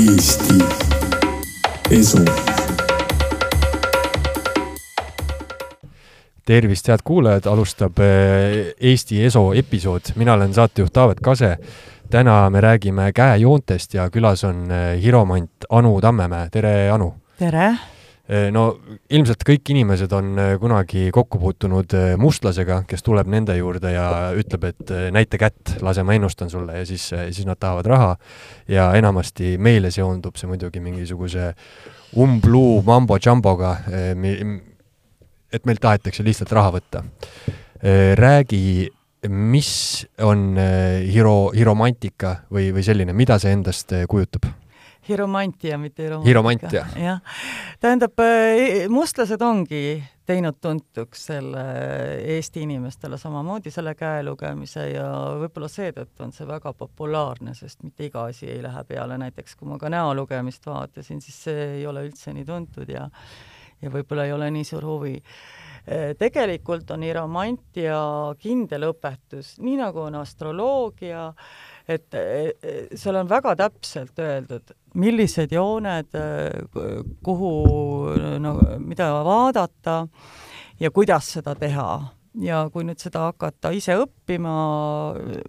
Eesti Esu. tervist, head kuulajad, alustab eh, Eesti Eso episood, mina olen saatejuht Taavet Kase. täna me räägime käejoontest ja külas on eh, hiromant Anu Tammemäe, tere Anu! tere! Eh, no ilmselt kõik inimesed on kunagi kokku puutunud mustlasega, kes tuleb nende juurde ja ütleb, et näita kätt, lase, ma ennustan sulle ja siis, siis nad tahavad raha. ja enamasti meile seondub see muidugi mingisuguse umbluu mambo-jamboga, et meilt tahetakse lihtsalt raha võtta. räägi, mis on hiro, hiromantika või, või selline, mida see endast kujutab? Hiromantia, mitte hiromantika. hiromantia. jah, tähendab, mustlased ongi teinud tuntuks selle Eesti inimestele samamoodi selle käelugemise ja võib-olla seetõttu on see väga populaarne, sest mitte iga asi ei lähe peale, näiteks kui ma ka näolugemist vaatasin, siis see ei ole üldse nii tuntud ja ja võib-olla ei ole nii suur huvi. Äh, tegelikult on iromantia kindel õpetus, nii nagu on astroloogia, et äh, seal on väga täpselt öeldud, millised jooned, äh, kuhu no mida vaadata ja kuidas seda teha ja kui nüüd seda hakata ise õppima,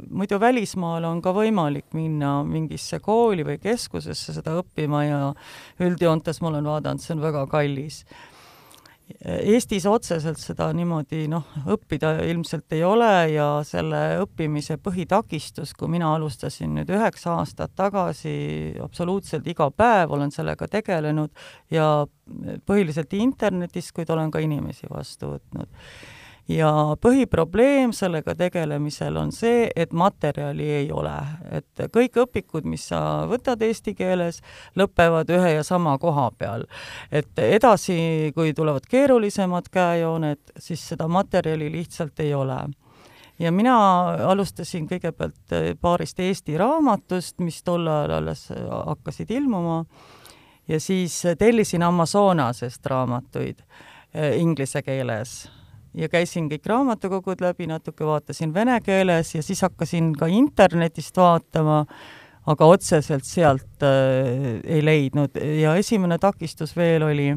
muidu välismaal on ka võimalik minna mingisse kooli või keskusesse seda õppima ja üldjoontes ma olen vaadanud, see on väga kallis. Eestis otseselt seda niimoodi noh, õppida ilmselt ei ole ja selle õppimise põhitakistus, kui mina alustasin nüüd üheksa aastat tagasi, absoluutselt iga päev olen sellega tegelenud ja põhiliselt internetis, kuid olen ka inimesi vastu võtnud ja põhiprobleem sellega tegelemisel on see, et materjali ei ole, et kõik õpikud, mis sa võtad eesti keeles, lõpevad ühe ja sama koha peal. et edasi, kui tulevad keerulisemad käejooned, siis seda materjali lihtsalt ei ole. Ja mina alustasin kõigepealt paarist Eesti raamatust, mis tol ajal alles hakkasid ilmuma, ja siis tellisin Amazonasest raamatuid eh, inglise keeles ja käisin kõik raamatukogud läbi, natuke vaatasin vene keeles ja siis hakkasin ka internetist vaatama, aga otseselt sealt äh, ei leidnud. Ja esimene takistus veel oli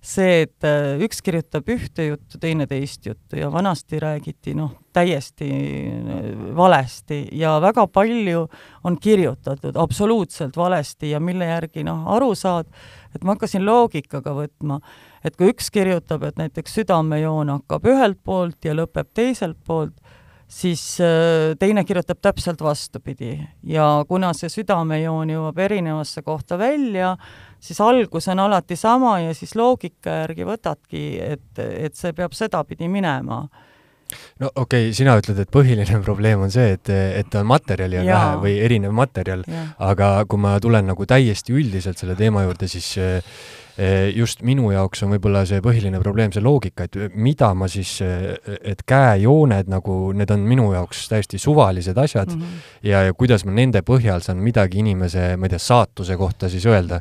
see, et äh, üks kirjutab ühte juttu, teine teist juttu ja vanasti räägiti noh, täiesti äh, valesti ja väga palju on kirjutatud absoluutselt valesti ja mille järgi noh, aru saad, et ma hakkasin loogikaga võtma et kui üks kirjutab, et näiteks südamejoon hakkab ühelt poolt ja lõpeb teiselt poolt, siis äh, teine kirjutab täpselt vastupidi. Ja kuna see südamejoon jõuab erinevasse kohta välja, siis algus on alati sama ja siis loogika järgi võtadki, et, et see peab sedapidi minema. No okei okay,, sina ütled, et põhiline probleem on see, et, et on materjali on ja. vähe või erinev materjal, aga kui ma tulen nagu täiesti üldiselt selle teema juurde, siis äh, just minu jaoks on võib-olla see põhiline probleem see loogika, et mida ma siis, eh, et käejooned nagu, need on minu jaoks täiesti suvalised asjad mm -hmm. ja, ja kuidas ma nende põhjal saan midagi inimese, ma ei tea, saatuse kohta siis öelda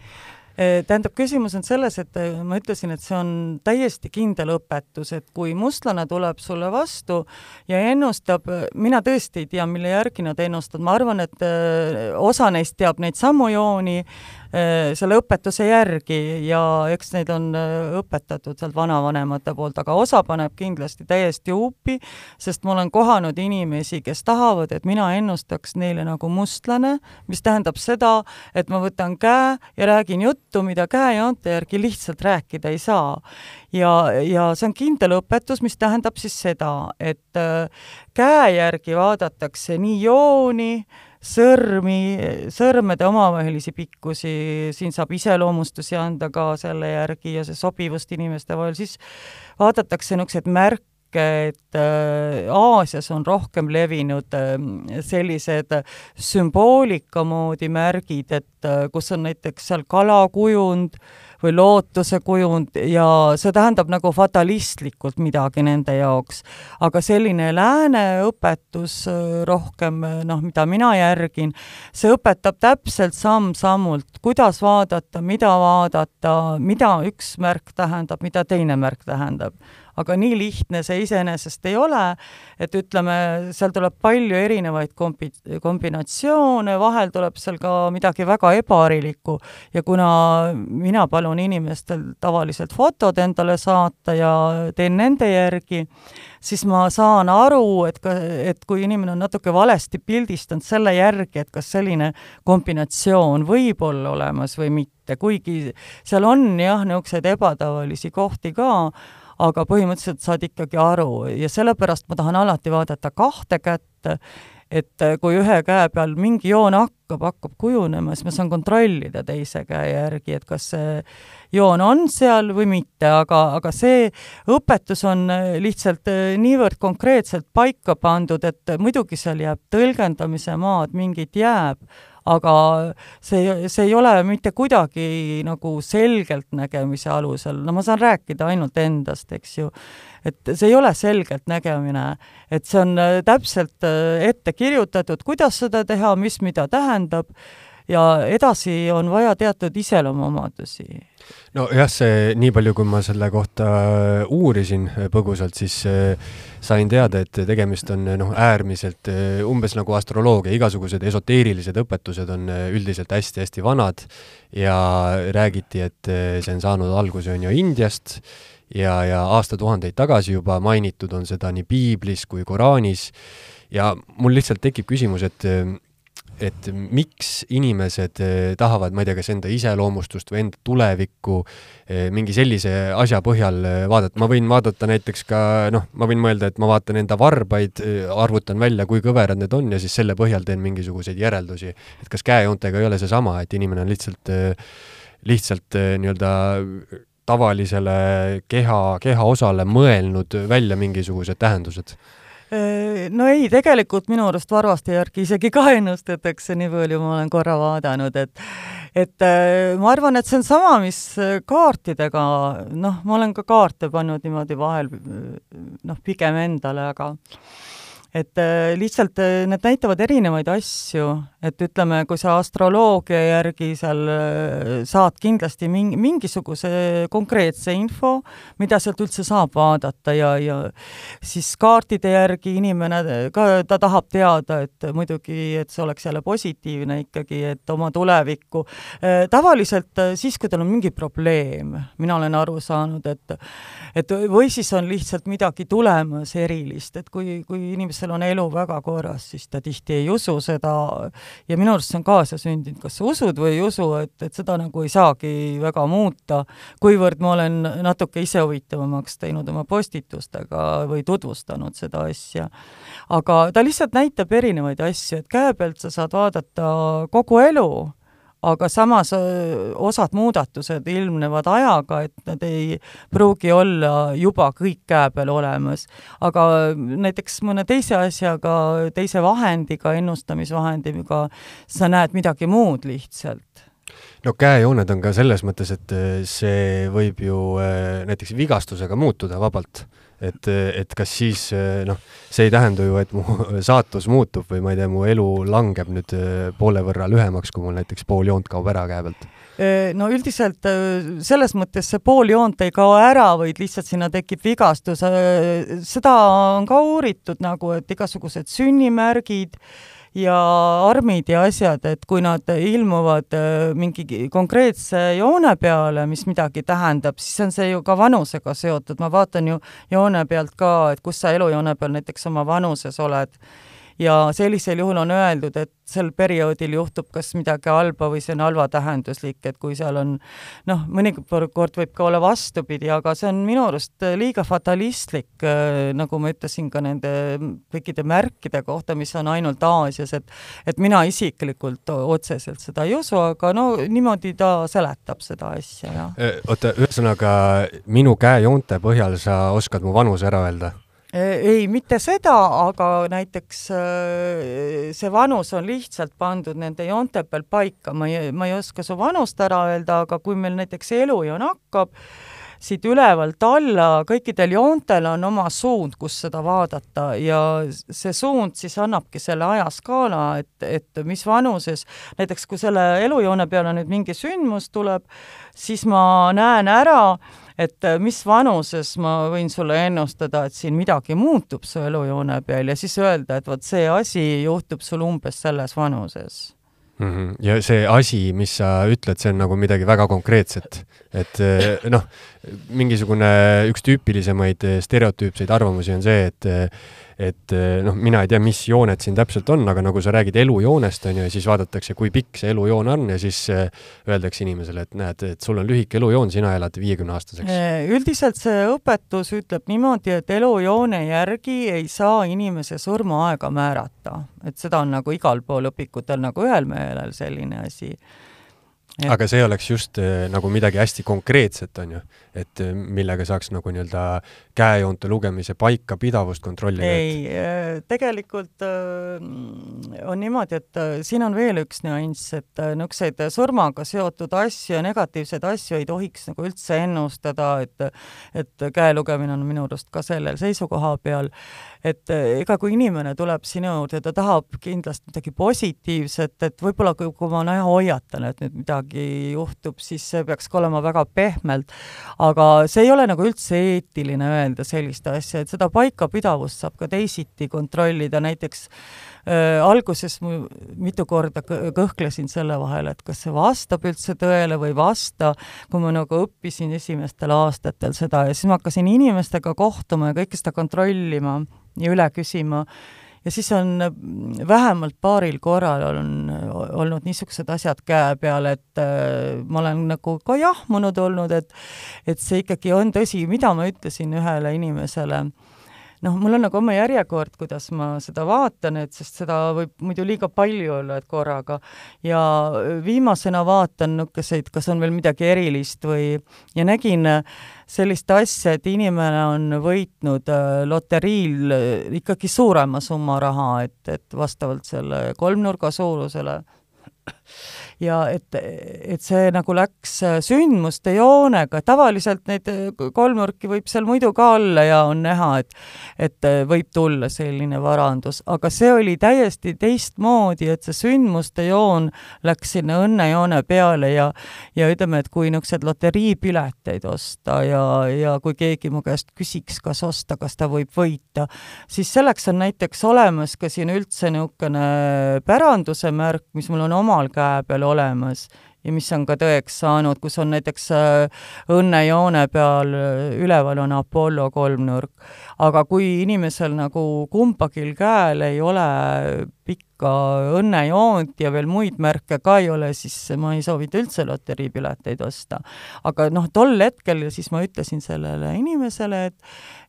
eh, tähendab, küsimus on selles, et ma ütlesin, et see on täiesti kindel õpetus, et kui mustlane tuleb sulle vastu ja ennustab, mina tõesti ei tea, mille järgi nad ennustavad, ma arvan, et osa neist teab neid samu jooni, selle õpetuse järgi ja eks neid on äh, õpetatud sealt vanavanemate poolt, aga osa paneb kindlasti täiesti huupi, sest ma olen kohanud inimesi, kes tahavad, et mina ennustaks neile nagu mustlane, mis tähendab seda, et ma võtan käe ja räägin juttu, mida käejoonte järgi lihtsalt rääkida ei saa. ja, ja see on kindel õpetus, mis tähendab siis seda, et äh, käe järgi vaadatakse nii jooni, sõrmi, sõrmede omavahelisi pikkusi, siin saab iseloomustusi anda ka selle järgi ja see sobivust inimeste vahel, siis vaadatakse niisuguseid märke, et äh, Aasias on rohkem levinud äh, sellised sümboolika moodi märgid, et äh, kus on näiteks seal kalakujund või lootuse kujund ja see tähendab nagu fatalistlikult midagi nende jaoks. aga selline lääne õpetus äh, rohkem, äh, noh, mida mina järgin, see õpetab täpselt samm-sammult, kuidas vaadata, mida vaadata, mida üks märk tähendab, mida teine märk tähendab aga nii lihtne see iseenesest ei ole, et ütleme, seal tuleb palju erinevaid kombi-, kombinatsioone, vahel tuleb seal ka midagi väga ebaharilikku ja kuna mina palun inimestel tavaliselt fotod endale saata ja teen nende järgi, siis ma saan aru, et ka, et kui inimene on natuke valesti pildistanud selle järgi, et kas selline kombinatsioon võib olla olemas või mitte, kuigi seal on jah, niisuguseid ebatavalisi kohti ka, aga põhimõtteliselt saad ikkagi aru. Ja sellepärast ma tahan alati vaadata kahte kätt, et kui ühe käe peal mingi joon hakkab, hakkab kujunema, siis ma saan kontrollida teise käe järgi, et kas see joon on seal või mitte, aga, aga see õpetus on lihtsalt niivõrd konkreetselt paika pandud, et muidugi seal jääb tõlgendamise maad, mingit jääb, aga see, see ei ole mitte kuidagi nagu selgeltnägemise alusel, no ma saan rääkida ainult endast, eks ju. et see ei ole selgeltnägemine, et see on äh, täpselt äh, ette kirjutatud, kuidas seda teha, mis mida tähendab ja edasi on vaja teatud iseloomuomadusi. nojah, see nii palju, kui ma selle kohta äh, uurisin äh, põgusalt, siis äh, sain teada, et tegemist on noh, äärmiselt umbes nagu astroloogia, igasugused esoteerilised õpetused on üldiselt hästi-hästi vanad ja räägiti, et see on saanud alguse, on ju, Indiast ja, ja aastatuhandeid tagasi juba mainitud on seda nii piiblis kui Koraanis ja mul lihtsalt tekib küsimus, et et miks inimesed eh, tahavad, ma ei tea, kas enda iseloomustust või enda tulevikku eh, mingi sellise asja põhjal eh, vaadata, ma võin vaadata näiteks ka noh, ma võin mõelda, et ma vaatan enda varbaid, arvutan välja, kui kõverad need on ja siis selle põhjal teen mingisuguseid järeldusi. et kas käejoontega ei ole seesama, et inimene on lihtsalt, lihtsalt nii-öelda tavalisele keha, kehaosale mõelnud välja mingisugused tähendused Äh, no ei, tegelikult minu arust varvaste järgi isegi ka ennustatakse, nii palju ma olen korra vaadanud, et et äh, ma arvan, et see on sama, mis äh, kaartidega, noh, ma olen ka kaarte pannud niimoodi vahel noh, pigem endale, aga et äh, lihtsalt äh, need näitavad erinevaid asju, et ütleme, kui sa astroloogia järgi seal äh, saad kindlasti mingi, mingisuguse konkreetse info, mida sealt üldse saab vaadata ja, ja siis kaartide järgi inimene ka, ta tahab teada, et muidugi, et see oleks jälle positiivne ikkagi, et oma tulevikku. tavaliselt siis, kui tal on mingi probleem, mina olen aru saanud, et et või siis on lihtsalt midagi tulemas erilist, et kui, kui inimesel on elu väga korras, siis ta tihti ei usu seda. Ja minu arust see on kaasasündinud, kas sa usud või ei usu, et, et seda nagu ei saagi väga muuta, kuivõrd ma olen natuke ise huvitavamaks teinud oma postitustega või tutvustanud seda asja. aga ta lihtsalt näitab erinevaid asju, et käe pealt sa saad vaadata kogu elu aga samas osad muudatused ilmnevad ajaga, et nad ei pruugi olla juba kõik käe peal olemas. aga näiteks mõne teise asjaga, teise vahendiga, ennustamisvahendiga, sa näed midagi muud lihtsalt no käejooned on ka selles mõttes, et see võib ju näiteks vigastusega muutuda vabalt et, et kas siis noh, see ei tähenda ju, et mu saatus muutub või ma ei tea, mu elu langeb nüüd äh, poole võrra lühemaks, kui mul näiteks pool joont kaob ära käe pealt äh, no üldiselt äh, selles mõttes see pool joont ei kao ära, vaid lihtsalt sinna tekib vigastus. seda on ka uuritud nagu, et igasugused sünnimärgid ja armid ja asjad, et kui nad ilmuvad äh, mingi konkreetse joone peale, mis midagi tähendab, siis on see ju ka vanusega seotud, ma vaatan ju joone pealt ka, et kus sa elujoone peal näiteks oma vanuses oled ja sellisel juhul on öeldud, et sel perioodil juhtub kas midagi halba või see on halvatähenduslik, et kui seal on noh, mõnikord võib ka olla vastupidi, aga see on minu arust liiga fatalistlik, äh, nagu ma ütlesin ka nende kõikide märkide kohta, mis on ainult Aasias, et et mina isiklikult otseselt seda ei usu, aga no niimoodi ta seletab seda asja, jah. Äh, oota, ühesõnaga minu käejoonte põhjal sa oskad mu vanuse ära öelda? Ei, mitte seda, aga näiteks äh, see vanus on lihtsalt pandud nende joonte peal paika, ma ei, ma ei oska su vanust ära öelda, aga kui meil näiteks elujoon hakkab, siit ülevalt alla, kõikidel joontel on oma suund, kus seda vaadata. Ja see suund siis annabki selle ajaskaala, et, et mis vanuses, näiteks kui selle elujoone peale nüüd mingi sündmus tuleb, siis ma näen ära, et äh, mis vanuses ma võin sulle ennustada, et siin midagi muutub su elujoone peal ja siis öelda, et vot see asi juhtub sul umbes selles vanuses mm. -hmm. ja see asi, mis sa ütled, see on nagu midagi väga konkreetset, et äh, noh, mingisugune üks tüüpilisemaid stereotüüpseid arvamusi on see, et et eh, noh, mina ei tea, mis jooned siin täpselt on, aga nagu sa räägid elujoonest, on ju, ja siis vaadatakse, kui pikk see elujoon on ja siis eh, öeldakse inimesele, et näed, et sul on lühike elujoon, sina elad viiekümneaastaseks. Eh, üldiselt see õpetus ütleb niimoodi, et elujoone järgi ei saa inimese surmaaega määrata, et seda on nagu igal pool õpikutel nagu ühel meelel selline asi aga see oleks just äh, nagu midagi hästi konkreetset, on ju, et äh, millega saaks nagu nii-öelda käejoonte lugemise paikapidavust kontrollida? ei äh, tegelikult on niimoodi, et siin on veel üks nüanss, et niisuguseid surmaga seotud asju negatiivseid asju ei tohiks nagu üldse ennustada, et et käe lugemine on minu arust ka sellel seisukoha peal, et ega kui inimene tuleb sinu juurde, ta tahab kindlasti midagi positiivset, et võib-olla kui, kui ma hoiatan, et nüüd midagi juhtub, siis see peaks ka olema väga pehmelt. Aga see ei ole nagu üldse eetiline öelda sellist asja, et seda paikapidavust saab ka teisiti kontrollida, näiteks äh, alguses mu mitu korda kõhklesin selle vahel, et kas see vastab üldse tõele või ei vasta, kui ma nagu õppisin esimestel aastatel seda. Ja siis ma hakkasin inimestega kohtuma ja kõike seda kontrollima ja üle küsima ja siis on mm, vähemalt paaril korral on olnud niisugused asjad käe peal, et äh, ma olen nagu ka jahmunud olnud, et et see ikkagi on tõsi, mida ma ütlesin ühele inimesele noh, mul on nagu oma järjekord, kuidas ma seda vaatan, et sest seda võib muidu liiga palju olla, et korraga. ja viimasena vaatan niisuguseid, kas on veel midagi erilist või, ja nägin sellist asja, et inimene on võitnud äh, loteriil ikkagi suurema summa raha, et, et vastavalt selle kolmnurga suurusele ja et, et see nagu läks äh, sündmuste joonega, tavaliselt neid äh, kolmnurki võib seal muidu ka olla ja on näha, et et äh, võib tulla selline varandus, aga see oli täiesti teistmoodi, et see sündmuste joon läks sinna õnnejoone peale ja ja ütleme, et kui niisuguseid loteriipileteid osta ja, ja kui keegi mu käest küsiks, kas osta, kas ta võib võita, siis selleks on näiteks olemas ka siin üldse niisugune päranduse märk, mis mul on omal käe peal olemas ja mis on ka tõeks saanud, kus on näiteks äh, õnnejoone peal äh, üleval on Apollo kolmnurk. Aga kui inimesel nagu kumbagi käel ei ole pikka õnnejoont ja veel muid märke ka ei ole, siis ma ei soovita üldse loteriipileteid osta. aga noh, tol hetkel siis ma ütlesin sellele inimesele, et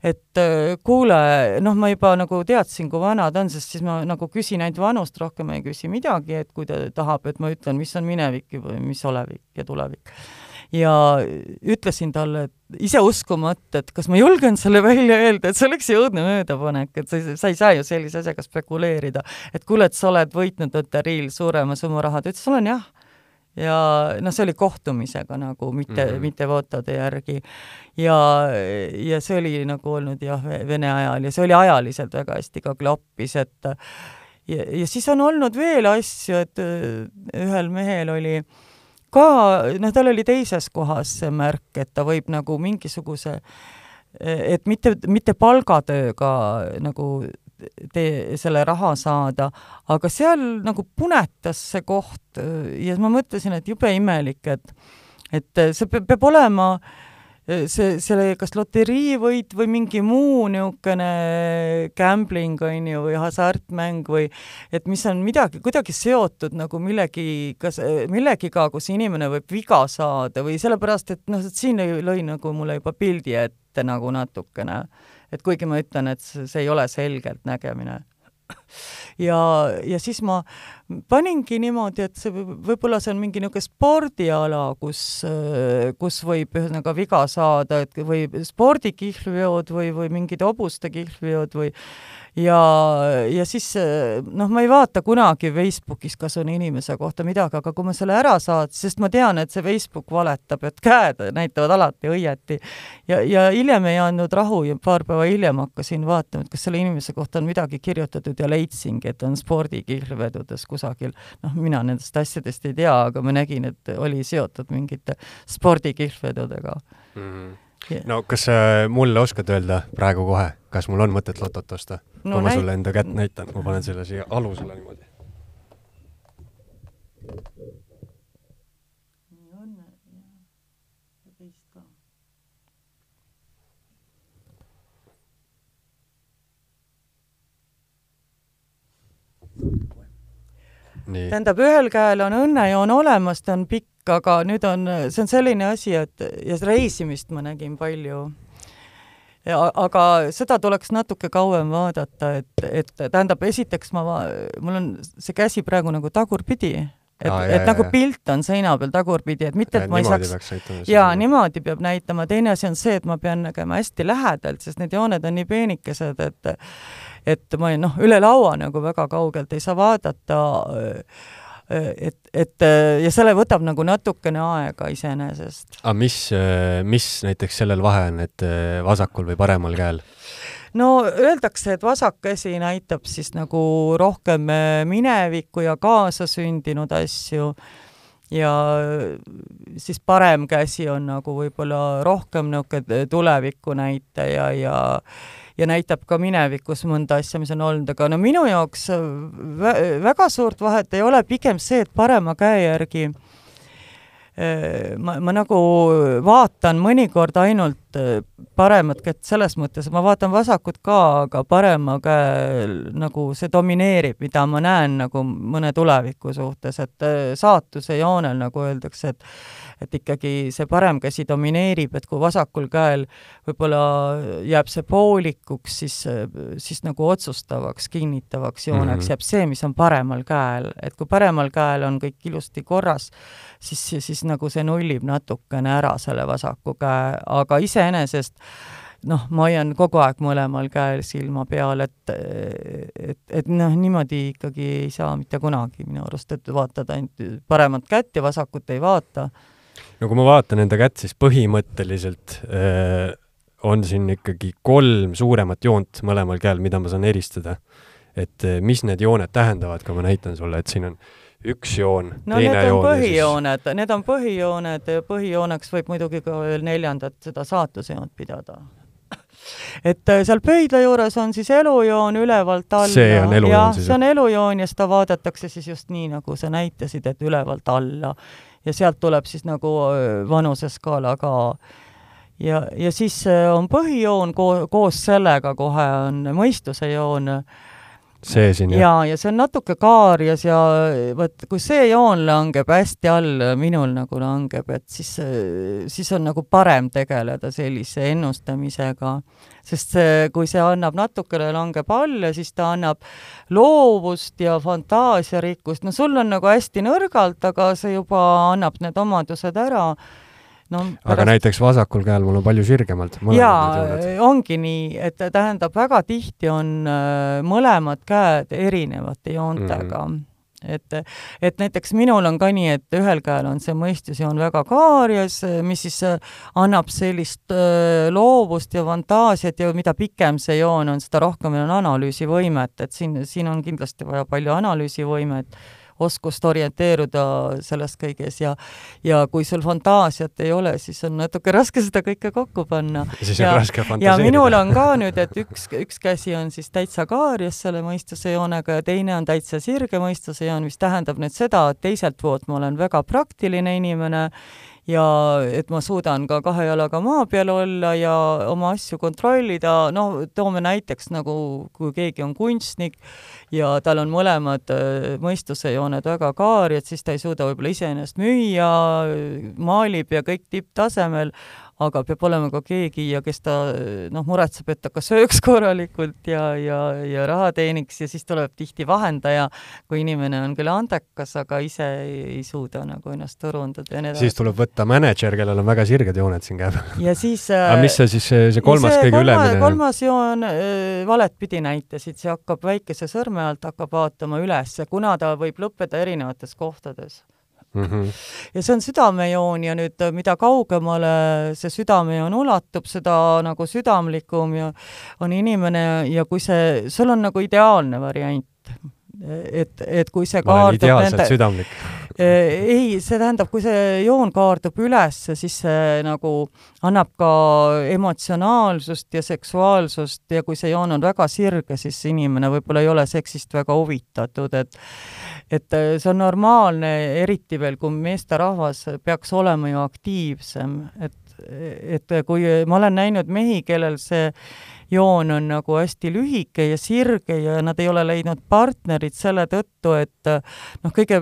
et äh, kuule, noh, ma juba nagu teadsin, kui vana ta on, sest siis ma nagu küsin ainult vanust, rohkem ei küsi midagi, et kui ta tahab, et ma ütlen, mis on minevik või mis olevik ja tulevik. Ja ütlesin talle, ise uskumata, et kas ma julgen selle välja öelda, et see oleks ju õudne möödapanek, et sa, sa ei saa ju sellise asjaga spekuleerida. et kuule, et sa oled võitnud loteriil suurema summa raha, ta ütles, olen jah ja noh, see oli kohtumisega nagu, mitte mm, -hmm. mitte fotode järgi. ja, ja see oli nagu olnud jah, Vene ajal ja see oli ajaliselt väga hästi ka klappis, et ja, ja siis on olnud veel asju, et ühel mehel oli ka, noh, tal oli teises kohas see märk, et ta võib nagu mingisuguse et mitte, mitte palgatööga nagu tee, selle raha saada, aga seal nagu punetas see koht ja ma mõtlesin, et jube imelik, et et see peab, peab olema see, selle kas loteriivõit või mingi muu niisugune gambling, on ju, või hasartmäng või et mis on midagi, kuidagi seotud nagu millegi, kas, millegiga, kus inimene võib viga saada või sellepärast, et noh, siin lõi nagu mulle juba pildi ette nagu natukene. Et kuigi ma ütlen, et see ei ole selgeltnägemine ja, ja siis ma paningi niimoodi, et see võib-olla see on mingi niisugune spordiala, kus, kus võib ühesõnaga viga saada, et või spordikihlveod või, või mingid hobuste kihlveod või ja, ja siis noh, ma ei vaata kunagi Facebookis, kas on inimese kohta midagi, aga kui ma selle ära saad, sest ma tean, et see Facebook valetab, et käed näitavad alati õieti. ja, ja hiljem ei andnud rahu ja paar päeva hiljem hakkasin vaatama, et kas selle inimese kohta on midagi kirjutatud ja leidsingi, et on spordikihlvedudes kusagil. noh, mina nendest asjadest ei tea, aga ma nägin, et oli seotud mingite spordikihlvedudega mm. -hmm no kas sa mulle oskad öelda praegu kohe, kas mul on mõtet lotot osta no,? kui ma sulle enda kätt näitan, ma panen selle siia alusele niimoodi. Tähendab, ühel käel on õnnejoon olemas, ta on pikk, aga nüüd on, see on selline asi, et ja reisimist ma nägin palju. aga seda tuleks natuke kauem vaadata, et, et tähendab, esiteks ma, mul on see käsi praegu nagu tagurpidi et et nagu jah. pilt on seina peal tagurpidi, et mitte, et ja, ma ei saaks, jaa, niimoodi peab näitama, teine asi on see, et ma pean nägema hästi lähedalt, sest need jooned on nii peenikesed, et et ma noh, üle laua nagu väga kaugelt ei saa vaadata, et, et ja selle võtab nagu natukene aega iseenesest. aga mis, mis näiteks sellel vahe on, et vasakul või paremal käel? No öeldakse, et vasak käsi näitab siis nagu rohkem minevikku ja kaasasündinud asju. Ja siis parem käsi on nagu võib-olla rohkem niisugune tuleviku näitaja ja ja näitab ka minevikus mõnda asja, mis on olnud, aga no minu jaoks vä väga suurt vahet ei ole, pigem see, et parema käe järgi äh, Äh, ma, ma nagu vaatan mõnikord ainult äh, paremat kätt selles mõttes, ma vaatan vasakut ka, aga parema käe nagu see domineerib, mida ma näen nagu mõne tuleviku suhtes, et äh, saatuse joonel, nagu öeldakse, et et ikkagi see parem käsi domineerib, et kui vasakul käel võib-olla jääb see poolikuks, siis, siis nagu otsustavaks, kinnitavaks jooneks mm -hmm. jääb see, mis on paremal käel, et kui paremal käel on kõik ilusti korras, siis, siis nagu see nullib natukene ära selle vasaku käe, aga iseenesest noh, ma hoian kogu aeg mõlemal käel silma peal, et, et, et noh, niimoodi ikkagi ei saa mitte kunagi minu arust, et vaatad ainult paremat kätt ja vasakut ei vaata no kui ma vaatan enda kätt, siis põhimõtteliselt äh, on siin ikkagi kolm suuremat joont mõlemal käel, mida ma saan eristada. et äh, mis need jooned tähendavad, kui ma näitan sulle, et siin on üks joon, no teine need on põhijooned need on põhijooned ja põhijooneks võib muidugi ka veel neljandat, seda saatusejoont pidada et äh, seal pöidla juures on siis elujoon ülevalt alla. see on elujoon siis? see on elujoon ja seda vaadatakse siis just nii, nagu sa näitasid, et ülevalt alla ja sealt tuleb siis nagu vanuseskaala ka. ja, ja siis on põhijoon ko koos sellega kohe on mõistuse joon see siin, jah? jaa, ja see on natuke kaarjas ja vot, kui see joon langeb hästi all, minul nagu langeb, et siis, siis on nagu parem tegeleda sellise ennustamisega. sest see, kui see annab natukene, langeb alla, siis ta annab loovust ja fantaasiarikkust, no sul on nagu hästi nõrgalt, aga see juba annab need omadused ära no pärast... aga näiteks vasakul käel mul on palju sirgemalt. jaa, ongi nii, et tähendab, väga tihti on äh, mõlemad käed erinevate joontega mm. -hmm et, et näiteks minul on ka nii, et ühel käel on see mõistusjoon väga kaarjas, mis siis äh, annab sellist loovust ja fantaasiat ja mida pikem see joon on, seda rohkem on analüüsivõimet, et siin, siin on kindlasti vaja palju analüüsivõimet oskust orienteeruda selles kõiges ja ja kui sul fantaasiat ei ole, siis on natuke raske seda kõike kokku panna. siis on raske fantaseerida. ja minul on ka nüüd, et üks, üks käsi on siis täitsa kaarjas selle mõistuse joonega ja teine on täitsa sirge mõistuse joon, mis tähendab nüüd seda, et teiselt poolt ma olen väga praktiline inimene ja et ma suudan ka kahe jalaga maa peal olla ja oma asju kontrollida, noh, toome näiteks nagu, kui keegi on kunstnik ja tal on mõlemad äh, mõistusejooned väga kaarjad, siis ta ei suuda võib-olla iseennast müüa, maalib ja kõik tipptasemel, aga peab olema ka keegi ja kes ta noh, muretseb, et ta ka sööks korralikult ja, ja, ja raha teeniks ja siis tuleb tihti vahendaja, kui inimene on küll andekas, aga ise ei, ei suuda nagu ennast turundada ja nii edasi. siis tuleb võtta mänedžer, kellel on väga sirged jooned siin käe peal. ja siis aga mis see siis, see kolmas see kõige kolma, ülemine? kolmas joon äh, valet pidi näitasid, see hakkab väikese sõrme alt, hakkab vaatama üles, kuna ta võib lõppeda erinevates kohtades Mm -hmm. ja see on südamejoon ja nüüd mida kaugemale see südamejoon ulatub, seda nagu südamlikum ja on inimene ja kui see, sul on nagu ideaalne variant et, et kui see kaardub nende, ei, see tähendab, kui see joon kaardub üles, siis see nagu annab ka emotsionaalsust ja seksuaalsust ja kui see joon on väga sirge, siis inimene võib-olla ei ole seksist väga huvitatud, et et see on normaalne, eriti veel, kui meesterahvas peaks olema ju aktiivsem, et et kui ma olen näinud mehi, kellel see joon on nagu hästi lühike ja sirge ja nad ei ole leidnud partnerit selle tõttu, et noh, kõige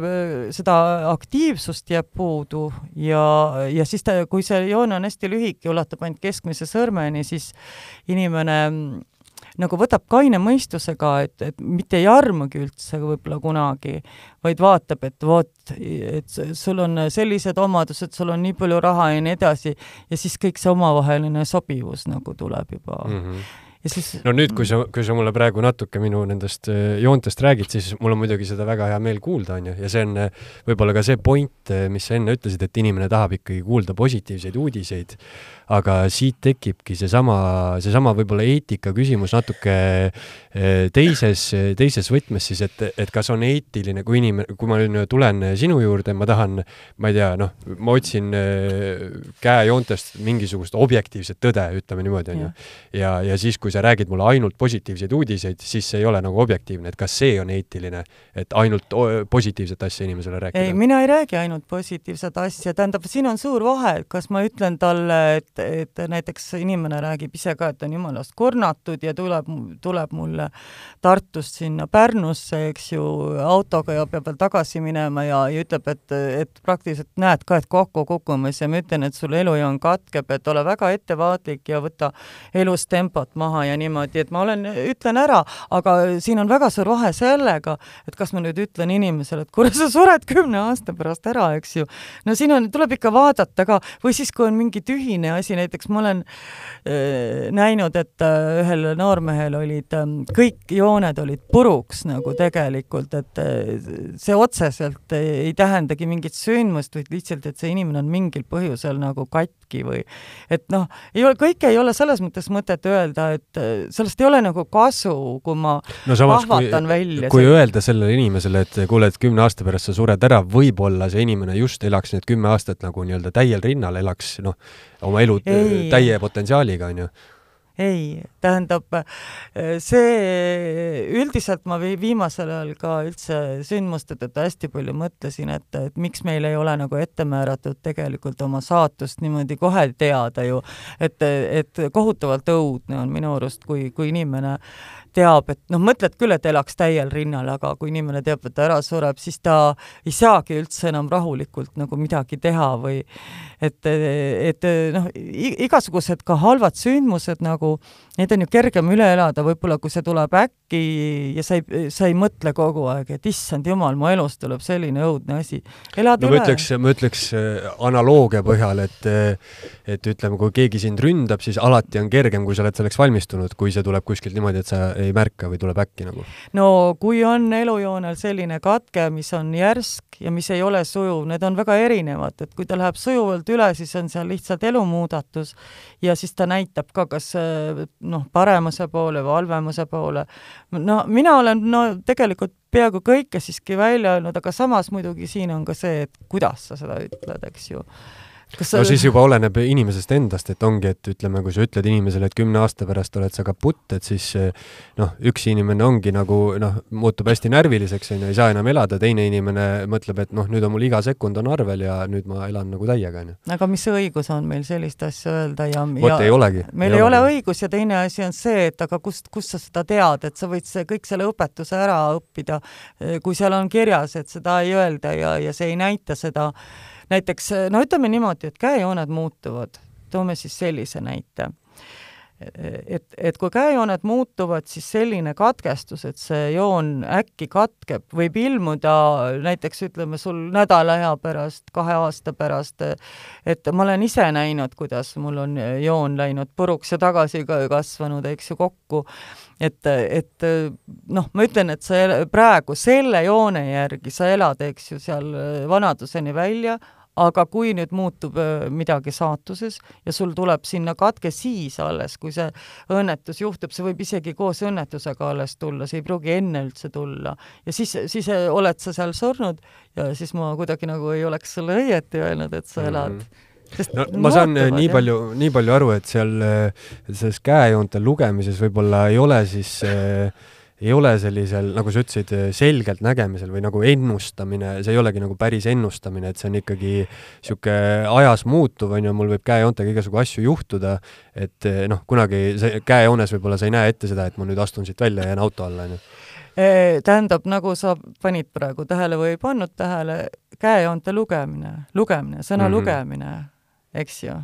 seda aktiivsust jääb puudu ja, ja siis ta, kui see joon on hästi lühike, ulatub ainult keskmise sõrmeni, siis inimene nagu võtab kaine mõistusega, et, et mitte ei armugi üldse võib-olla kunagi, vaid vaatab, et vot, et sul on sellised omadused, sul on nii palju raha ja nii edasi, ja siis kõik see omavaheline sobivus nagu tuleb juba mm. -hmm ja siis no nüüd, kui sa, kui sa mulle praegu natuke minu nendest äh, joontest räägid, siis mul on muidugi seda väga hea meel kuulda, on ju, ja see on äh, võib-olla ka see point, äh, mis sa enne ütlesid, et inimene tahab ikkagi kuulda positiivseid uudiseid. Aga siit tekibki seesama, seesama võib-olla eetika küsimus natuke teises, teises võtmes siis, et, et kas on eetiline, kui inimene, kui ma nüüd tulen sinu juurde, ma tahan, ma ei tea, noh, ma otsin käejoontest mingisugust objektiivset tõde, ütleme niimoodi, onju. ja, ja siis, kui sa räägid mulle ainult positiivseid uudiseid, siis see ei ole nagu objektiivne, et kas see on eetiline, et ainult positiivset asja inimesele rääkida? ei, mina ei räägi ainult positiivset asja, tähendab, siin on suur vahe, et kas ma ütlen talle, et et, näiteks inimene räägib ise ka, et on jumalast kurnatud ja tuleb, tuleb mulle Tartust sinna Pärnusse, eks ju, autoga ja peab veel tagasi minema ja, ja ütleb, et, et praktiliselt näed ka, et kokku kukkumas ja ma ütlen, et sul elujoon katkeb, et ole väga ettevaatlik ja võta elus tempot maha ja niimoodi, et ma olen, ütlen ära, aga siin on väga suur vahe sellega, et kas ma nüüd ütlen inimesele, et kuule, sa sured kümne aasta pärast ära, eks ju. no siin on, tuleb ikka vaadata ka, või siis, kui on mingi tühine asi, näiteks ma olen äh, näinud, et äh, ühel noormehel olid äh, kõik jooned olid puruks nagu tegelikult, et äh, see otseselt ei tähendagi mingit sündmust, vaid lihtsalt, et see inimene on mingil põhjusel nagu katki või et noh, ei ole, kõike ei ole selles mõttes mõtet öelda, et äh, sellest ei ole nagu kasu, kui ma no samas, vahvatan kui, välja. kui see... öelda sellele inimesele, et kuule, et kümne aasta pärast sa sured ära, võib-olla see inimene just elaks need kümme aastat nagu nii-öelda täiel rinnal, elaks noh, oma elu ei. täie potentsiaaliga, on ju ei, tähendab see, üldiselt ma viimasel ajal ka üldse sündmuste tõttu hästi palju mõtlesin, et, et miks meil ei ole nagu ette määratud tegelikult oma saatust niimoodi kohe teada ju, et, et kohutavalt õudne on minu arust, kui, kui inimene äh, teab, et noh, mõtled küll, et elaks täiel rinnal, aga kui inimene teab, et ta ära sureb, siis ta ei saagi üldse enam rahulikult nagu midagi teha või et, et noh, igasugused ka halvad sündmused nagu, need on ju kergem üle elada, võib-olla kui see tuleb äkki ja sa ei, sa ei mõtle kogu aeg, et issand jumal, mu elus tuleb selline õudne asi. elad no, üle. ma ütleks, ma ütleks äh, analoogia põhjal, et et ütleme, kui keegi sind ründab, siis alati on kergem, kui sa oled selleks valmistunud, kui see tuleb kuskilt niimoodi, et sa ei märka või tuleb äkki nagu? no kui on elujoonel selline katke, mis on järsk ja mis ei ole sujuv, need on väga erinevad, et kui ta läheb sujuvalt üle, siis on seal lihtsalt elumuudatus ja siis ta näitab ka kas noh, paremuse poole või halvemuse poole. no mina olen no tegelikult peaaegu kõike siiski välja öelnud, aga samas muidugi siin on ka see, et kuidas sa seda ütled, eks ju Kas sa... no siis juba oleneb inimesest endast, et ongi, et ütleme, kui sa ütled inimesele, et kümne aasta pärast oled sa kaputt, et siis noh, üks inimene ongi nagu noh, muutub hästi närviliseks, onju, ei saa enam elada, teine inimene mõtleb, et noh, nüüd on mul iga sekund on arvel ja nüüd ma elan nagu täiega, onju. aga mis õigus on meil sellist asja öelda ja vot ei olegi. meil ei, ei ole õigus ja teine asi on see, et aga kust, kust sa seda tead, et sa võid see, kõik selle õpetuse ära õppida, kui seal on kirjas, et seda ei öelda ja, ja see ei näita seda näiteks no ütleme niimoodi, et käejooned muutuvad, toome siis sellise näite. Et, et kui käejooned muutuvad, siis selline katkestus, et see joon äkki katkeb, võib ilmuda näiteks ütleme sul nädala aja pärast, kahe aasta pärast, et ma olen ise näinud, kuidas mul on joon läinud puruks ja tagasi kasvanud, eks ju, kokku. Et, et noh, ma ütlen, et sa praegu selle joone järgi sa elad, eks ju, seal vanaduseni välja, aga kui nüüd muutub midagi saatuses ja sul tuleb sinna katke siis alles, kui see õnnetus juhtub, see võib isegi koos õnnetusega alles tulla, see ei pruugi enne üldse tulla. ja siis, siis oled sa seal surnud ja siis ma kuidagi nagu ei oleks sulle õieti öelnud, et sa elad mm. -hmm Sest no ma saan vaatavad, nii jah. palju, nii palju aru, et seal selles käejoonte lugemises võib-olla ei ole siis äh, ei ole sellisel, nagu sa ütlesid, selgelt nägemisel või nagu ennustamine, see ei olegi nagu päris ennustamine, et see on ikkagi niisugune ajas muutuv, on ju, mul võib käejoontega igasugu asju juhtuda, et noh, kunagi see käejoones võib-olla sa ei näe ette seda, et ma nüüd astun siit välja ja jään auto alla, on ju tähendab, nagu sa panid praegu tähele või ei pannud tähele, käejoonte lugemine, lugemine, sõna mm -hmm. lugemine, eks ju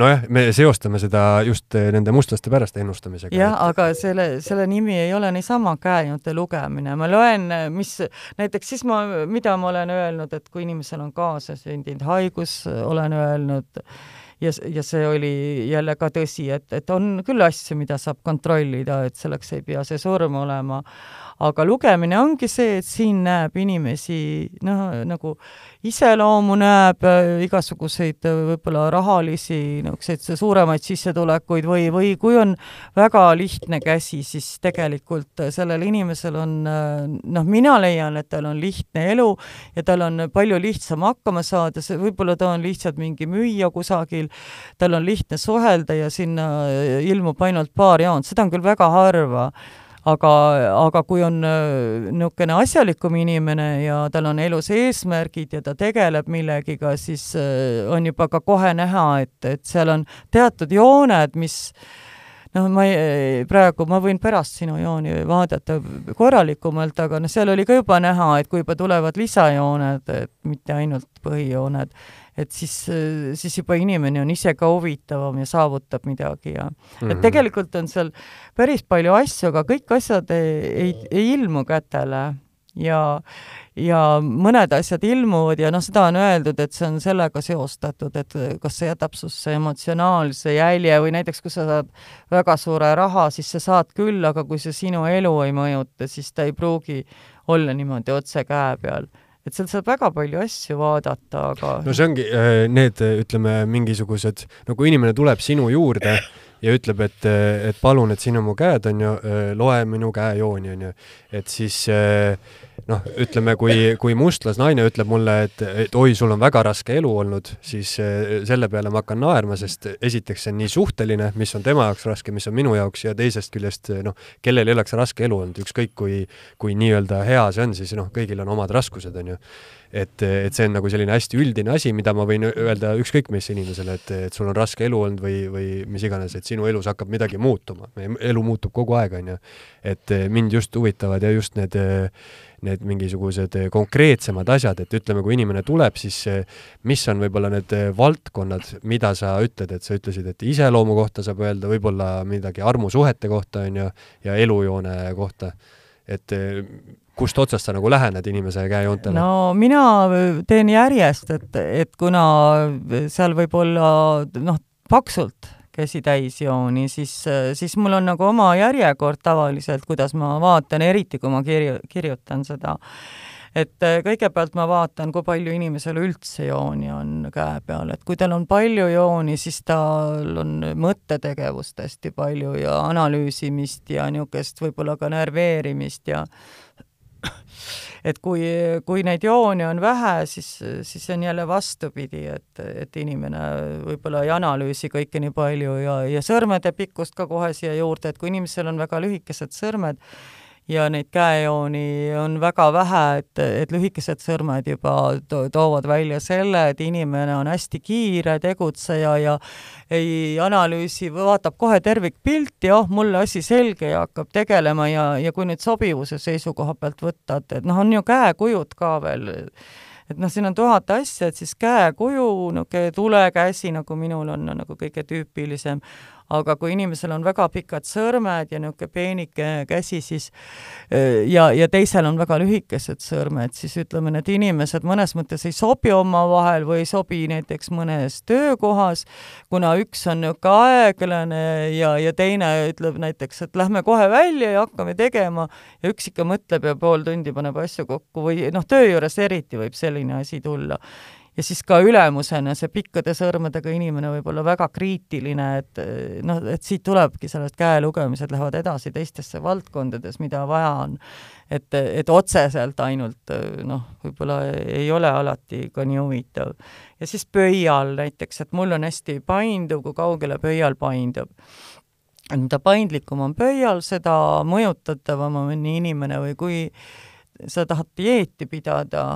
nojah, me seostame seda just eh, nende mustlaste pärast ennustamisega. jah et..., aga selle, selle nimi ei ole niisama käejoonte lugemine, ma loen, mis, näiteks siis ma, mida ma olen öelnud, et kui inimesel on kaasasündinud haigus, olen öelnud, ja, ja see oli jälle ka tõsi, et, et on küll asju, mida saab kontrollida, et selleks ei pea see surm olema aga lugemine ongi see, et siin näeb inimesi noh, nagu iseloomu näeb, äh, igasuguseid äh, võib-olla rahalisi niisuguseid suuremaid sissetulekuid või, või kui on väga lihtne käsi, siis tegelikult äh, sellel inimesel on noh, mina leian, et tal on lihtne elu ja tal on palju lihtsam hakkama saada, see võib-olla ta on lihtsalt mingi müüja kusagil, tal on lihtne suhelda ja sinna ilmub ainult paar joont, seda on küll väga harva aga, aga kui on äh, niisugune asjalikum inimene ja tal on elus eesmärgid ja ta tegeleb millegiga, siis äh, on juba ka kohe näha, et, et seal on teatud jooned, mis noh, ma ei, praegu ma võin pärast sinu jooni vaadata korralikumalt, aga noh, seal oli ka juba näha, et kui juba tulevad lisajooned, et mitte ainult põhijooned, et siis, siis juba inimene on ise ka huvitavam ja saavutab midagi ja mm -hmm. et mhm. tegelikult on seal päris palju asju, aga kõik asjad ei, ei, ei ilmu kätele ja, ja mõned asjad ilmuvad ja noh, seda on öeldud, et see on sellega seostatud, et kas see jätab susse emotsionaalse jälje või näiteks kui sa saad väga suure raha, siis sa saad küll, aga kui see sinu elu ei mõjuta, siis ta ei pruugi olla niimoodi otse käe peal et seal saab väga palju asju vaadata, aga no see ongi äh, need, ütleme, mingisugused, no kui inimene tuleb sinu juurde ja ütleb, et, et palun, et siin on mu käed, on ju, äh, loe minu käejooni, on ju, et siis äh, noh, ütleme, kui, kui mustlasnaine ütleb mulle, et, et oi, sul on väga raske elu olnud, siis eh, selle peale ma hakkan naerma, sest esiteks see on nii suhteline, mis on tema jaoks raske, mis on minu jaoks ja teisest küljest noh, kellel ei oleks raske elu olnud, ükskõik kui, kui nii-öelda hea see on, siis noh, kõigil on omad raskused, on ju et, et see on nagu selline hästi üldine asi, mida ma võin öelda ükskõik mis inimesele, et, et sul on raske elu olnud või, või mis iganes, et sinu elus hakkab midagi muutuma. meie elu muutub kogu aeg, on ju. et mind just huvitavad ja just need, need mingisugused konkreetsemad asjad, et ütleme, kui inimene tuleb, siis mis on võib-olla need valdkonnad, mida sa ütled, et sa ütlesid, et iseloomu kohta saab öelda, võib-olla midagi armusuhete kohta, on ju, ja elujoone kohta. et kust otsast sa nagu lähened inimese käejoontele? no mina teen järjest, et, et kuna seal võib olla noh, paksult käsitäisjooni, siis, siis mul on nagu oma järjekord tavaliselt, kuidas ma vaatan, eriti kui ma kirju-, kirjutan seda. et kõigepealt ma vaatan, kui palju inimesel üldse jooni on käe peal, et kui tal on palju jooni, siis tal on mõttetegevust hästi palju ja analüüsimist ja niisugust võib-olla ka närveerimist ja et kui, kui neid jooni on vähe, siis, siis on jälle vastupidi, et, et inimene võib-olla ei analüüsi kõike nii palju ja, ja sõrmede pikkust ka kohe siia juurde, et kui inimesel on väga lühikesed sõrmed, ja neid käejooni on väga vähe, et, et lühikesed sõrmed juba to toovad välja selle, et inimene on hästi kiire tegutseja ja ei analüüsi, vaatab kohe tervikpilti, oh, mulle asi selge ja hakkab tegelema ja, ja kui nüüd sobivuse seisukoha pealt võtta, et, et noh, on ju käekujud ka veel, et noh, siin on tuhat asja, et siis käekuju, niisugune tulekäsi, nagu minul on, on nagu kõige tüüpilisem, aga kui inimesel on väga pikad sõrmed ja niisugune peenike käsi, siis ja, ja teisel on väga lühikesed sõrmed, siis ütleme, need inimesed mõnes mõttes ei sobi omavahel või ei sobi näiteks mõnes töökohas, kuna üks on niisugune aeglane ja, ja teine ütleb näiteks, et lähme kohe välja ja hakkame tegema ja üks ikka mõtleb ja pool tundi paneb asju kokku või noh, töö juures eriti võib selline asi tulla ja siis ka ülemusena see pikkade sõrmedega inimene võib olla väga kriitiline, et noh, et siit tulebki sellest käe lugemised lähevad edasi teistesse valdkondades, mida vaja on. et, et otseselt ainult noh, võib-olla ei ole alati ka nii huvitav. ja siis pöial näiteks, et mul on hästi painduv, kui kaugele pöial paindub et mida paindlikum on pöial, seda mõjutatavam on inimene või kui sa tahad dieeti pidada,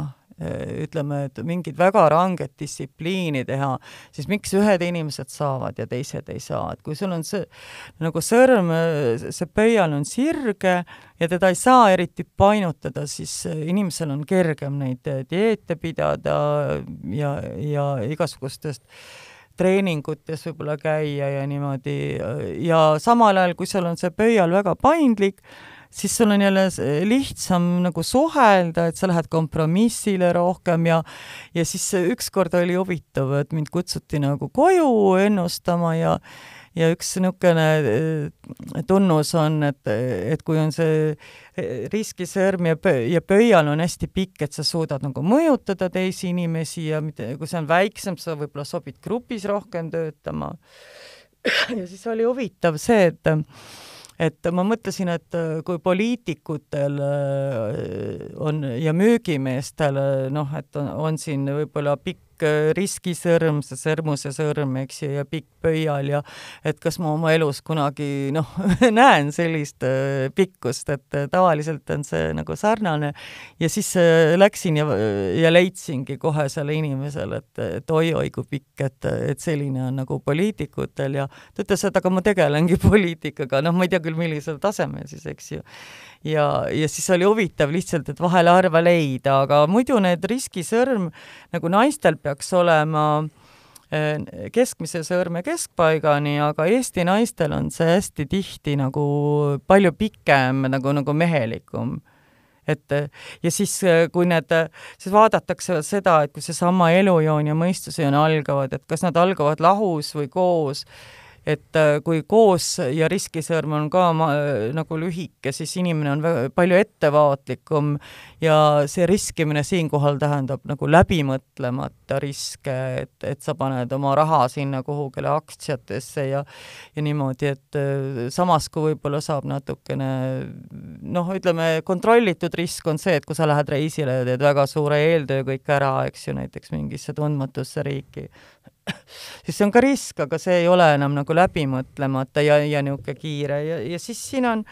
ütleme, et mingit väga ranget distsipliini teha, siis miks ühed inimesed saavad ja teised ei saa, et kui sul on see nagu sõrm, see pöial on sirge ja teda ei saa eriti painutada, siis inimesel on kergem neid dieete pidada ja, ja igasugustest treeningutes võib-olla käia ja niimoodi ja samal ajal, kui sul on see pöial väga paindlik, siis sul on jälle lihtsam nagu suhelda, et sa lähed kompromissile rohkem ja ja siis ükskord oli huvitav, et mind kutsuti nagu koju ennustama ja ja üks niisugune äh, tunnus on, et, et kui on see riskisõrm ja pöö, ja pöial on hästi pikk, et sa suudad nagu mõjutada teisi inimesi ja mitte, kui see on väiksem, sa võib-olla sobid grupis rohkem töötama. ja siis oli huvitav see, et et ma mõtlesin, et äh, kui poliitikutel äh, on ja müügimeestel noh, et on, on siin võib-olla pikk pikk äh, riskisõrm, see sõrmuse sõrm, eks ju, ja pikk pöial ja et kas ma oma elus kunagi noh näen sellist äh, pikkust, et äh, tavaliselt on see nagu sarnane. ja siis läksin ja, ja leidsingi kohe selle inimesele, et, et oi-oi kui pikk, et, et selline on nagu poliitikutel ja ta ütles, et aga ma tegelengi poliitikaga, noh, ma ei tea küll, millisel tasemel siis, eks ju ja, ja siis oli huvitav lihtsalt, et vahel harva leida, aga muidu need riskisõrm nagu naistel peaks olema eh, keskmise sõrme keskpaigani, aga Eesti naistel on see hästi tihti nagu palju pikem nagu, nagu mehelikum. Et ja siis, kui need, siis vaadatakse seda, et kui seesama elujoon ja mõistusjoon algavad, et kas nad algavad lahus või koos et äh, kui koos ja riskisõrm on ka ma, nagu lühike, siis inimene on väga, palju ettevaatlikum ja see riskimine siinkohal tähendab nagu läbimõtlemata riske, et, et sa paned oma raha sinna kuhugile aktsiatesse ja ja niimoodi, et äh, samas kui võib-olla saab natukene noh, ütleme, kontrollitud risk on see, et kui sa lähed reisile ja teed väga suure eeltöö kõik ära, eks ju, näiteks mingisse tundmatusse riiki, siis see on ka risk, aga see ei ole enam nagu läbimõtlemata ja, ja niisugune kiire ja, ja siis siin on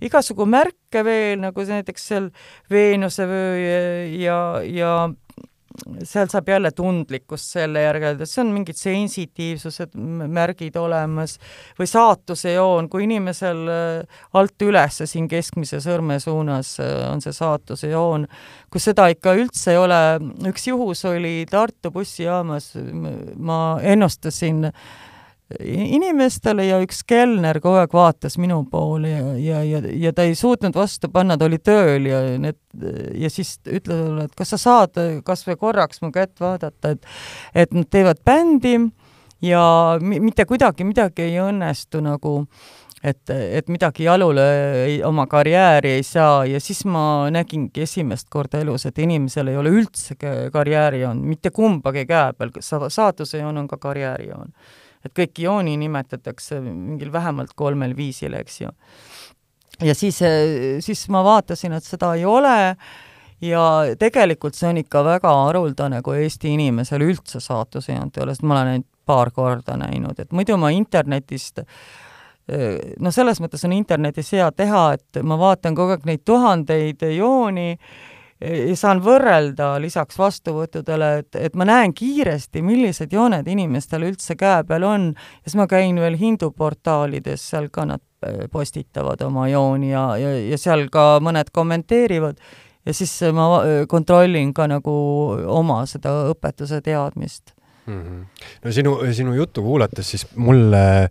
igasugu märke veel, nagu näiteks seal Veenuse vöö ja, ja, ja seal saab jälle tundlikkust selle järgi, see on mingid sensitiivsused, märgid olemas või saatuse joon, kui inimesel äh, alt üles siin keskmise sõrme suunas äh, on see saatuse joon, kus seda ikka üldse ei ole, üks juhus oli Tartu bussijaamas, ma ennustasin äh, inimestele ja üks kelner kogu aeg vaatas minu poole ja, ja, ja, ja ta ei suutnud vastu panna, ta oli tööl ja need ja siis ütles mulle, et kas sa saad kas või korraks mu kätt vaadata, et et nad teevad bändi ja mitte kuidagi midagi ei õnnestu nagu et, et midagi jalule ei, oma karjääri ei saa. Ja siis ma nägingi esimest korda elus, et inimesel ei ole üldse karjäärijoon, mitte kumbagi käe peal, saatuse joon on ka karjäärijoon et kõiki jooni nimetatakse mingil vähemalt kolmel viisil, eks ju. ja siis, siis ma vaatasin, et seda ei ole ja tegelikult see on ikka väga haruldane, kui Eesti inimesel üldse saatusejoont ei ole, sest ma olen neid paar korda näinud, et muidu ma internetist no selles mõttes on internetis hea teha, et ma vaatan kogu aeg neid tuhandeid jooni saan võrrelda lisaks vastuvõttudele, et, et ma näen kiiresti, millised jooned inimestel üldse käe peal on ja siis ma käin veel hinduportaalides, seal ka nad äh, postitavad oma jooni ja, ja, ja seal ka mõned kommenteerivad ja siis ma äh, kontrollin ka nagu oma seda õpetuse teadmist mm. -hmm. no sinu, sinu juttu kuulates siis mulle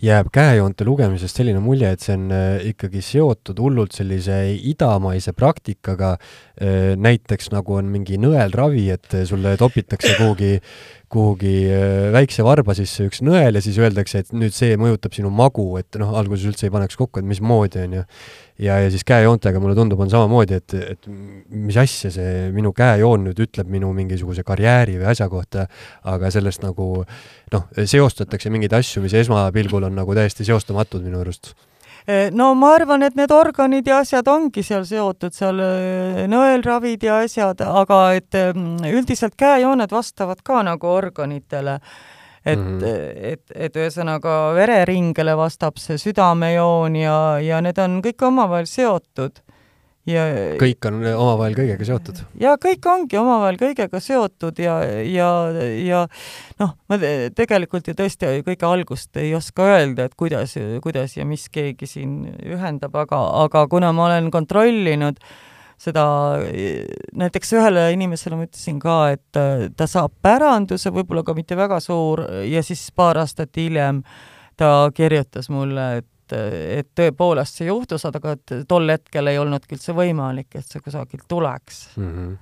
jääb käejoonte lugemisest selline mulje, et see on äh, ikkagi seotud hullult sellise idamaise praktikaga, äh, näiteks nagu on mingi nõelravi, et sulle topitakse kuhugi kuhugi äh, väikse varba sisse üks nõel ja siis öeldakse, et nüüd see mõjutab sinu magu, et noh, alguses üldse ei paneks kokku, et mismoodi, on ju. ja, ja siis käejoontega mulle tundub, on samamoodi, et, et mis asja see minu käejoon nüüd ütleb minu mingisuguse karjääri või asja kohta, aga sellest nagu noh, seostatakse mingeid asju, mis esmapilgul on nagu täiesti seostamatud minu arust no ma arvan, et need organid ja asjad ongi seal seotud, seal nõelravid ja asjad, aga et mm, üldiselt käejooned vastavad ka nagu organitele. et mm, -hmm. et, et ühesõnaga vereringele vastab see südamejoon ja, ja need on kõik omavahel seotud ja kõik on omavahel kõigega seotud? ja kõik ongi omavahel kõigega seotud ja, ja, ja noh, ma tegelikult ju tõesti kõige algust ei oska öelda, et kuidas, kuidas ja mis keegi siin ühendab, aga, aga kuna ma olen kontrollinud seda, näiteks ühele inimesele ma ütlesin ka, et ta saab päranduse, võib-olla ka mitte väga suur, ja siis paar aastat hiljem ta kirjutas mulle, et et, et tõepoolest see juhtus, aga et tol hetkel ei olnudki üldse võimalik, et see kusagilt tuleks mm. -hmm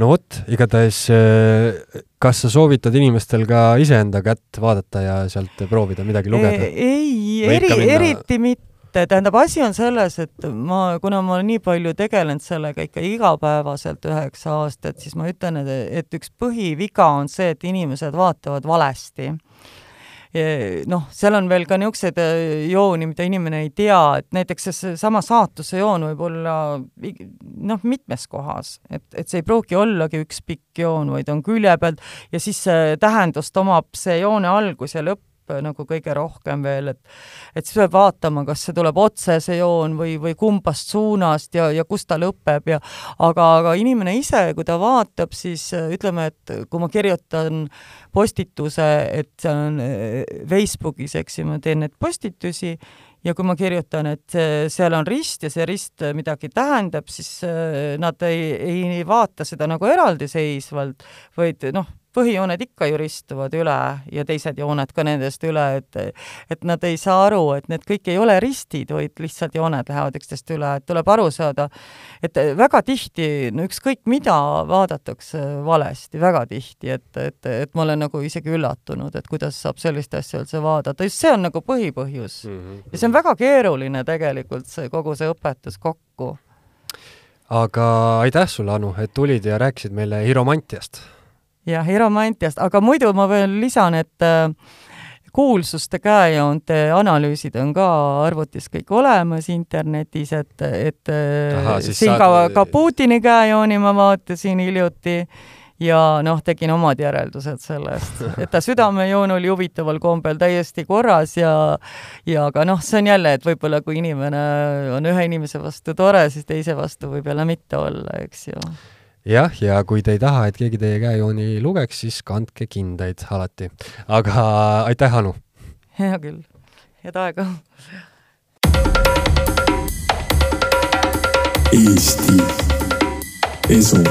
no vot, igatahes äh, kas sa soovitad inimestel ka iseenda kätt vaadata ja sealt proovida midagi lugeda? ei, eri, eriti mitte, tähendab, asi on selles, et ma, kuna ma olen nii palju tegelenud sellega ikka igapäevaselt üheksa aastat, siis ma ütlen, et, et üks põhiviga on see, et inimesed vaatavad valesti noh, seal on veel ka niisuguseid äh, jooni, mida inimene ei tea, et näiteks seesama saatuse joon võib olla noh, mitmes kohas, et, et see ei pruugi ollagi üks pikk joon, vaid on külje pealt ja siis tähendust omab see joone algus ja lõpp nagu kõige rohkem veel, et et siis peab vaatama, kas see tuleb otse, see joon, või, või kumbast suunast ja, ja kus ta lõpeb ja aga, aga inimene ise, kui ta vaatab, siis äh, ütleme, et kui ma kirjutan postituse, et seal on äh, Facebookis, eks ju, ma teen neid postitusi ja kui ma kirjutan, et seal on rist ja see rist midagi tähendab, siis nad ei, ei vaata seda nagu eraldiseisvalt, vaid noh, põhijooned ikka ju ristuvad üle ja teised jooned ka nendest üle, et et nad ei saa aru, et need kõik ei ole ristid, vaid lihtsalt jooned lähevad üksteist üle, et tuleb aru saada, et väga tihti, no ükskõik mida vaadatakse valesti, väga tihti, et, et, et ma olen nagu isegi üllatunud, et kuidas saab sellist asja üldse vaadata, just see on nagu põhipõhjus mm. -hmm. ja see on väga keeruline tegelikult, see kogu see õpetus kokku aga aitäh sulle, Anu, et tulid ja rääkisid meile Hiromantiast jah, Eromantiast, aga muidu ma veel lisan, et äh, kuulsuste käejoonte analüüsid on ka arvutis kõik olemas internetis, et, et äh, Aha, siin saad... ka, ka Putini käejooni ma vaatasin hiljuti ja noh, tegin omad järeldused sellest, et ta südamejoon oli huvitaval kombel täiesti korras ja ja aga noh, see on jälle, et võib-olla kui inimene on ühe inimese vastu tore, siis teise vastu võib jälle mitte olla, eks ju jah, ja kui te ei taha, et keegi teie käejooni lugeks, siis kandke kindaid alati. aga aitäh, Anu! hea küll, head aega! Eesti Esu